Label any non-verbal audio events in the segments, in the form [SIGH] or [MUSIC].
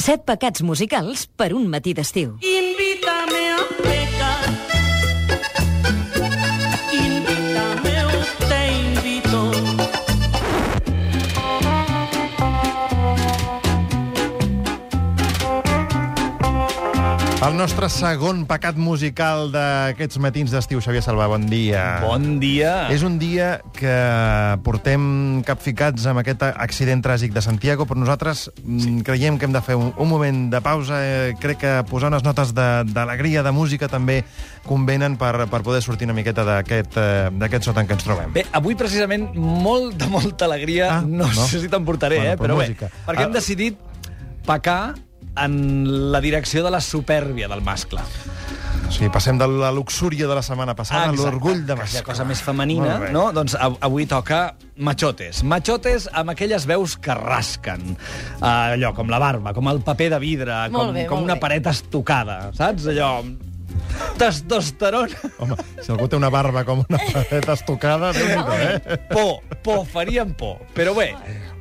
Set pecats musicals per un matí d'estiu. Invítame El nostre segon pecat musical d'aquests matins d'estiu, Xavier Salvà, bon dia. Bon dia. És un dia que portem capficats amb aquest accident tràgic de Santiago, però nosaltres sí. creiem que hem de fer un, un moment de pausa. Eh, crec que posar unes notes de- d'alegria, de, de música, també convenen per, per poder sortir una miqueta d'aquest eh, sot en què ens trobem. Bé, avui precisament molt de molta alegria, Ah, no, no? sé si t'emportaré, Bueno, eh, però però bé, música. perquè hem Ah. decidit pecar en la direcció de la supèrbia del mascle. O sigui, passem de la luxúria de la setmana passada a Exacte, l'orgull de mascle. cosa més femenina, no? Doncs av- avui toca machotes. Machotes amb aquelles veus que rasquen. Uh, allò, com la barba, com el paper de vidre, Molt com, bé, com una bé. paret estucada, saps? Allò... Testosterona. Home, si algú té una barba com una paret estocada, [LAUGHS] déu nhi eh? Por, por, farien por. Però bé,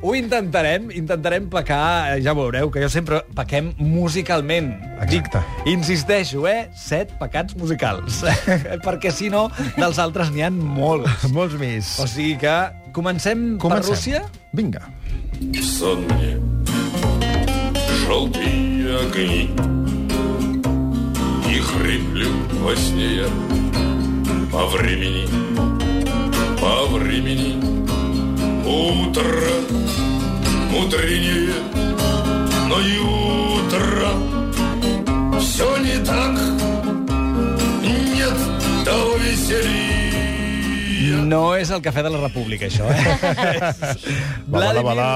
ho intentarem, intentarem pecar, eh, ja veureu, que jo sempre pequem musicalment. Exacte. Dic, insisteixo, eh? Set pecats musicals. [LAUGHS] Perquè si no, dels altres n'hi han molts. [LAUGHS] Molts més. O sigui que comencem, per Comencem. Rússia? Vinga. В сонме желтые огни И хриплю во сне я. По времени, по времени Утро мудренее Но и утро Все не так No és el cafè de la República, això, eh? [LAUGHS] Balà, balà.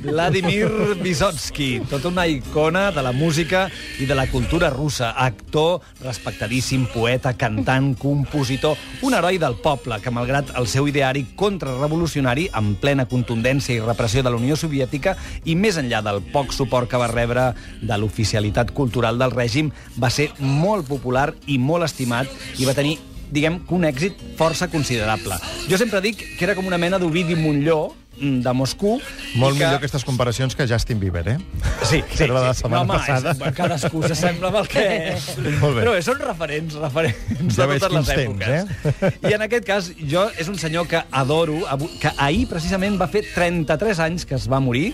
Vladimir Vysotsky, tota una icona de la música i de la cultura russa. Actor, respectadíssim, poeta, cantant, compositor, un heroi del poble que, malgrat el seu ideari contrarrevolucionari, en plena contundència i repressió de la Unió Soviètica, i més enllà del poc suport que va rebre de l'oficialitat cultural del règim, va ser molt popular i molt estimat i va tenir diguem que un èxit força considerable. Jo sempre dic que era com una mena d'Ovidi Montlló, mm, de Moscou. Molt que... millor aquestes comparacions que Justin Bieber, eh? Sí, [LAUGHS] sí, Era la de la sí. setmana no, home, passada. És, cadascú s'assembla amb el que... [LAUGHS] Molt bé. Però bé, són referents, referents Ja de totes les èpoques. temps, eh? I en aquest cas, jo és un senyor que adoro, que ahir precisament va fer 33 anys que es va morir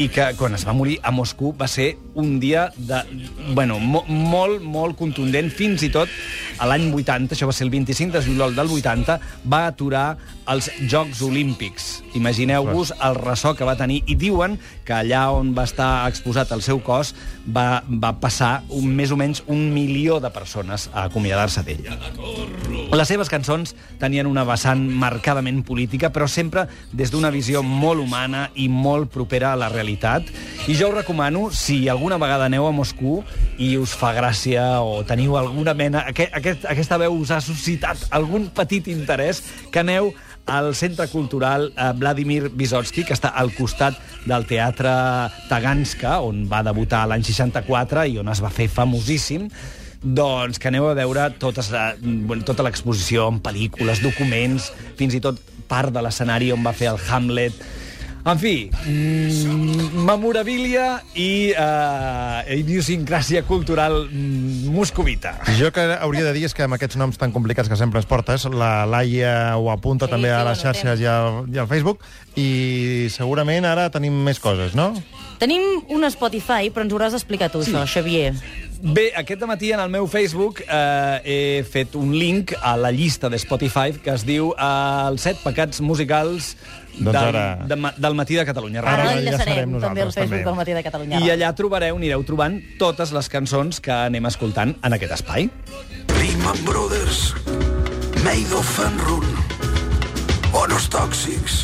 i que quan es va morir a Moscou va ser un dia de, bueno, mo molt, molt contundent, fins i tot a l'any 80, això va ser el 25 de juliol del 80, va aturar els Jocs Olímpics. Imagineu-vos el ressò que va tenir. I diuen que allà on va estar exposat el seu cos va, va passar un, més o menys un milió de persones a acomiadar-se d'ell. Les seves cançons tenien una vessant marcadament política, però sempre des d'una visió molt humana i molt propera a la realitat. I jo us recomano, si alguna vegada aneu a Moscou i us fa gràcia o teniu alguna mena... Aquest, aquest, aquesta veu us ha suscitat algun petit interès, que aneu al Centre Cultural eh, Vladimir Vysotsky, que està al costat del Teatre Taganska, on va debutar l'any 64 i on es va fer famosíssim, doncs que aneu a veure totes, la- bueno, tota l'exposició en pel·lícules, documents, fins i tot part de l'escenari on va fer el Hamlet. En fi, mm, memorabilia i eh, idiosincràsia cultural mm, moscovita. Jo que hauria de dir és que amb aquests noms tan complicats que sempre ens portes, la Laia ho apunta Sí, també sí, a les xarxes i al, i al Facebook, i segurament ara tenim més coses, no? Tenim un Spotify, però ens hauràs d'explicar tu, això, Xavier. Bé, aquest matí en el meu Facebook eh, he fet un link a la llista de Spotify que es diu eh, Els set pecats musicals Doncs del, ara- de, del matí de Catalunya. Ara Ara l'enllaçarem també nosaltres, Facebook també. del Matí de Catalunya. I allà trobareu, anireu trobant totes les cançons que anem escoltant en aquest espai. Lehman Brothers, Madoff and Run, Bonos Tòxics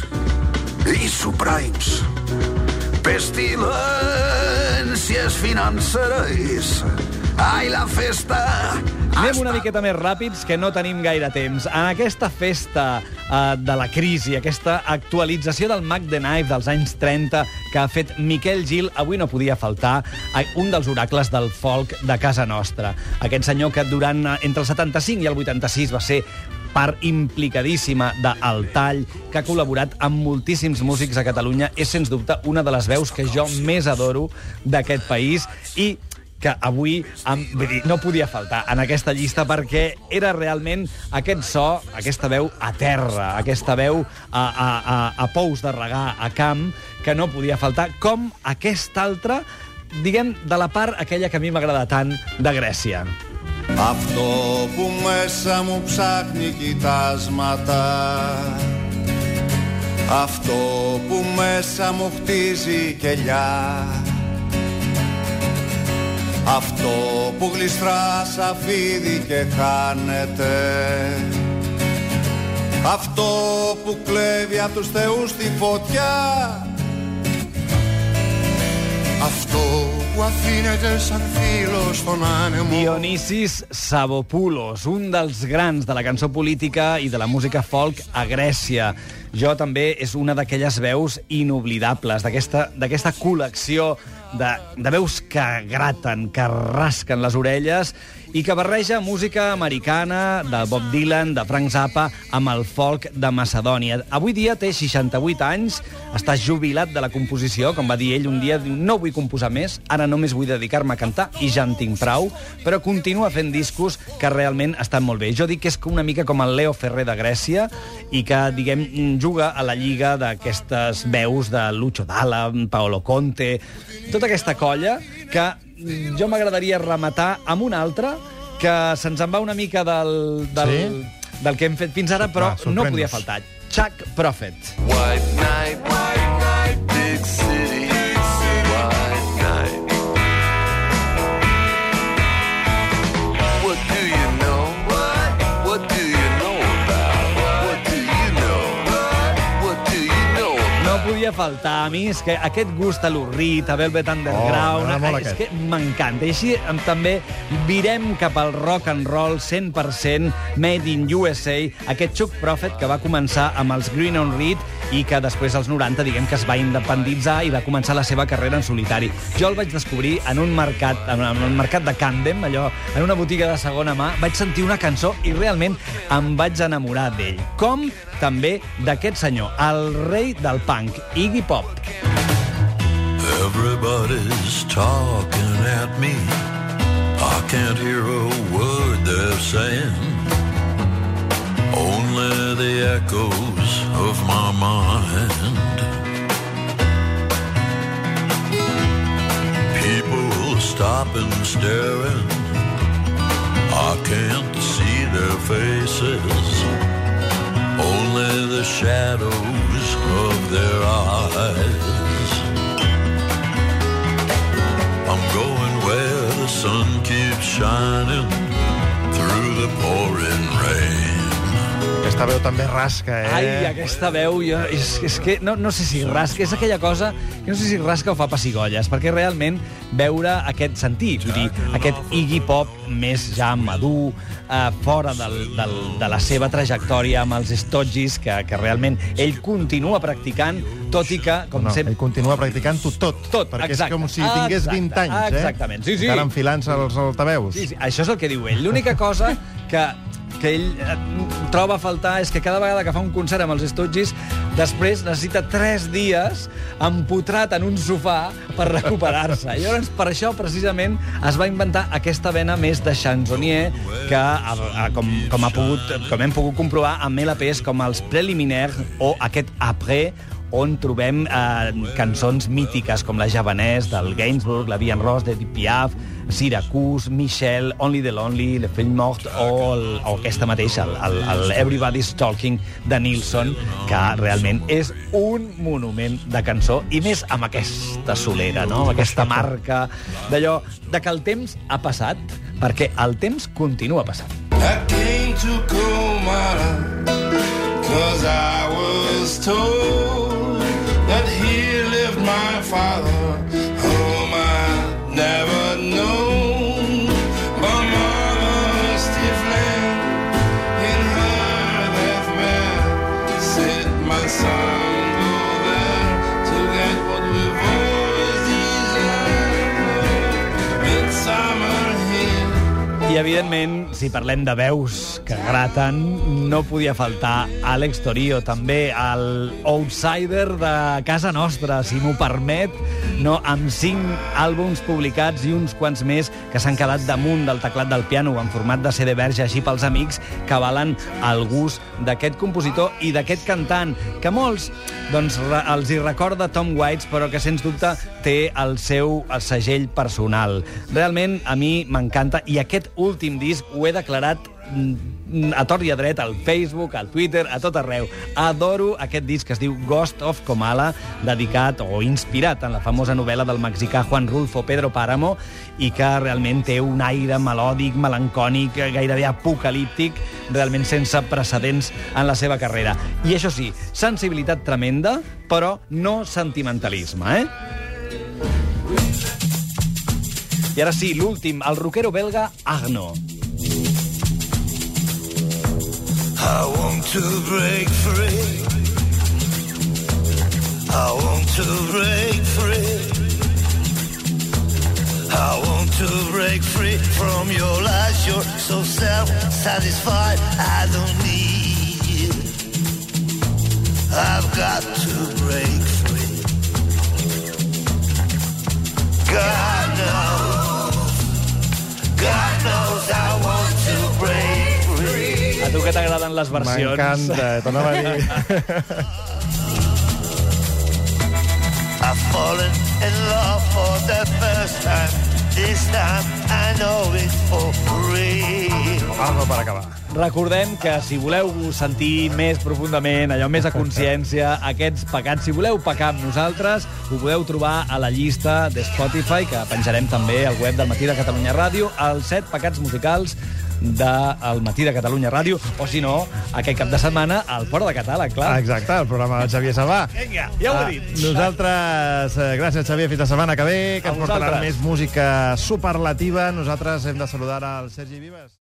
i Suprimes, pestilències financeres, ai, la festa... Anem una miqueta més ràpids, que no tenim gaire temps. En aquesta festa eh, de la crisi, aquesta actualització del Mac the Knife dels anys 30 que ha fet Miquel Gil, avui no podia faltar eh, un dels oracles del folk de casa nostra. Aquest senyor que durant eh, entre el 75 i el 86 va ser part implicadíssima de Tall, que ha col·laborat amb moltíssims músics a Catalunya. És, sens dubte, una de les veus que jo més adoro d'aquest país i que avui vull dir, no podia faltar en aquesta llista perquè era realment aquest so, aquesta veu a terra, aquesta veu a, a, a, a pous de regar, a camp, que no podia faltar, com aquesta altra, diguem, de la part aquella que a mi m'agrada tant, de Grècia. Αυτό που μέσα μου ψάχνει κοιτάσματα. Αυτό που μέσα μου χτίζει κελιά. Αυτό που γλιστρά σαν φίδι και χάνεται. Αυτό που κλέβει από τους θεούς τη φωτιά Αυτό που αφήνεται σαν φίλο στον άνεμο Dionysis Savopoulos, un dels grans de la cançó política i de la música folk a Grècia. Jo també és una d'aquelles veus inoblidables, d'aquesta d'aquesta col·lecció de, de veus que graten, que rasquen les orelles i que barreja música americana de Bob Dylan, de Frank Zappa, amb el folk de Macedònia. Avui dia té 68 anys, està jubilat de la composició, com va dir ell un dia, diu, no vull composar més, ara només vull dedicar-me a cantar i ja en tinc prou, però continua fent discos que realment estan molt bé. Jo dic que és una mica com el Leo Ferrer de Grècia i que, diguem, juga a la lliga d'aquestes veus de Lucho Dalla, Paolo Conte, tota aquesta colla que jo m'agradaria rematar amb una altra que se'ns en va una mica del, del, Sí? del que hem fet fins ara, però Va, no podia faltar. Chuck Prophet. White night, podia faltar. A mi és que aquest gust a l'Urrit, a Velvet Underground, molt és aquest. que m'encanta. I així també virem cap al rock and roll 100% made in USA, aquest Chuck Prophet que va començar amb els Green on Reed i que després als 90, diguem que es va independitzar i va començar la seva carrera en solitari. Jo el vaig descobrir en un mercat, en un mercat de Camden, allò, en una botiga de segona mà, vaig sentir una cançó i realment em vaig enamorar d'ell. Com també d'aquest senyor, el rei del punk, Iggy Pop. Everybody's talking at me. I can't hear a word they're saying. The echoes of my mind. People stop and staring. I can't see their faces. Only the shadows of their eyes. I'm going where the sun keeps shining Aquesta veu també rasca, eh? Ai, aquesta veu, jo, és, és que no, no sé si rasca, és aquella cosa que no sé si rasca o fa pessigolles, perquè realment veure aquest sentit, vull dir, aquest Iggy Pop més ja madur, eh, fora del, del, de la seva trajectòria amb els Stodgis, que, que realment ell continua practicant, tot i que, com no, sempre... ell continua practicant-ho tot. Tot, perquè exacte. és com si tingués 20 Exacte, anys, eh? exactament, sí, sí. Encara enfilant-se als altaveus. Sí, sí, això és el que diu ell. L'única cosa que, que ell eh, troba a faltar és que cada vegada que fa un concert amb els Stooges, després necessita tres dies empotrat en un sofà per recuperar-se. I llavors, per això, precisament, es va inventar aquesta vena més de chansonnier que, a, a, com, com, ha pogut, com hem pogut comprovar amb LPs com els Preliminaires o aquest Après, on trobem eh, cançons mítiques com la javanès del Gainsbourg, la Diane Ross de Piaf, Syracuse, Michel, Only the Lonely, Le Fell Mort o, el, o aquesta mateixa, el, el, el Everybody's Talking de Nilsson, que realment és un monument de cançó, i més amb aquesta solera, no? amb aquesta marca d'allò de que el temps ha passat, perquè el temps continua passant. I came to Kumara Cause I was told we've always desired Midsummer here. I, evidentment, si parlem de veus que graten, no podia faltar Àlex Torio, també el outsider de casa nostra, si m'ho permet, no, amb cinc àlbums publicats i uns quants més que s'han quedat damunt del teclat del piano en format de CD verge, així pels amics que valen el gust d'aquest compositor i d'aquest cantant, que molts doncs, els hi recorda Tom Waits, però que sens dubte té el seu el segell personal. Realment, a mi m'encanta, i aquest últim disc ho he declarat mm, a tort i a dret, al Facebook, al Twitter, a tot arreu. Adoro aquest disc que es diu Ghost of Comala, dedicat o inspirat en la famosa novel·la del mexicà Juan Rulfo Pedro Páramo i que realment té un aire melòdic, melancònic, gairebé apocalíptic, realment sense precedents en la seva carrera. I això sí, sensibilitat tremenda, però no sentimentalisme, eh? I ara sí, l'últim, el rockero belga Agno. I want to break free. I want to break free. I want to break free from your lies. You're so self-satisfied. I don't need you. I've got to break free. God knows. God knows I want. A tu que t'agraden les versions. M'encanta, t'anava a dir. [LAUGHS] I've fallen in love for the first time. This time I know it for real. Algo per acabar. Recordem que si voleu sentir més profundament, allò més a consciència, aquests pecats, si voleu pecar amb nosaltres, ho podeu trobar a la llista de Spotify, que penjarem també al web del Matí de Catalunya Ràdio, els set pecats musicals del Matí de Catalunya Ràdio, o si no, aquest cap de setmana al Fora de Catàleg, clar. Exacte, el programa del Xavier Sabà. Vinga, ja ho he dit. Ah, nosaltres, eh, gràcies, Xavier, fins la setmana que ve, que A ens portaran vosaltres. més música superlativa. Nosaltres hem de saludar al Sergi Vives.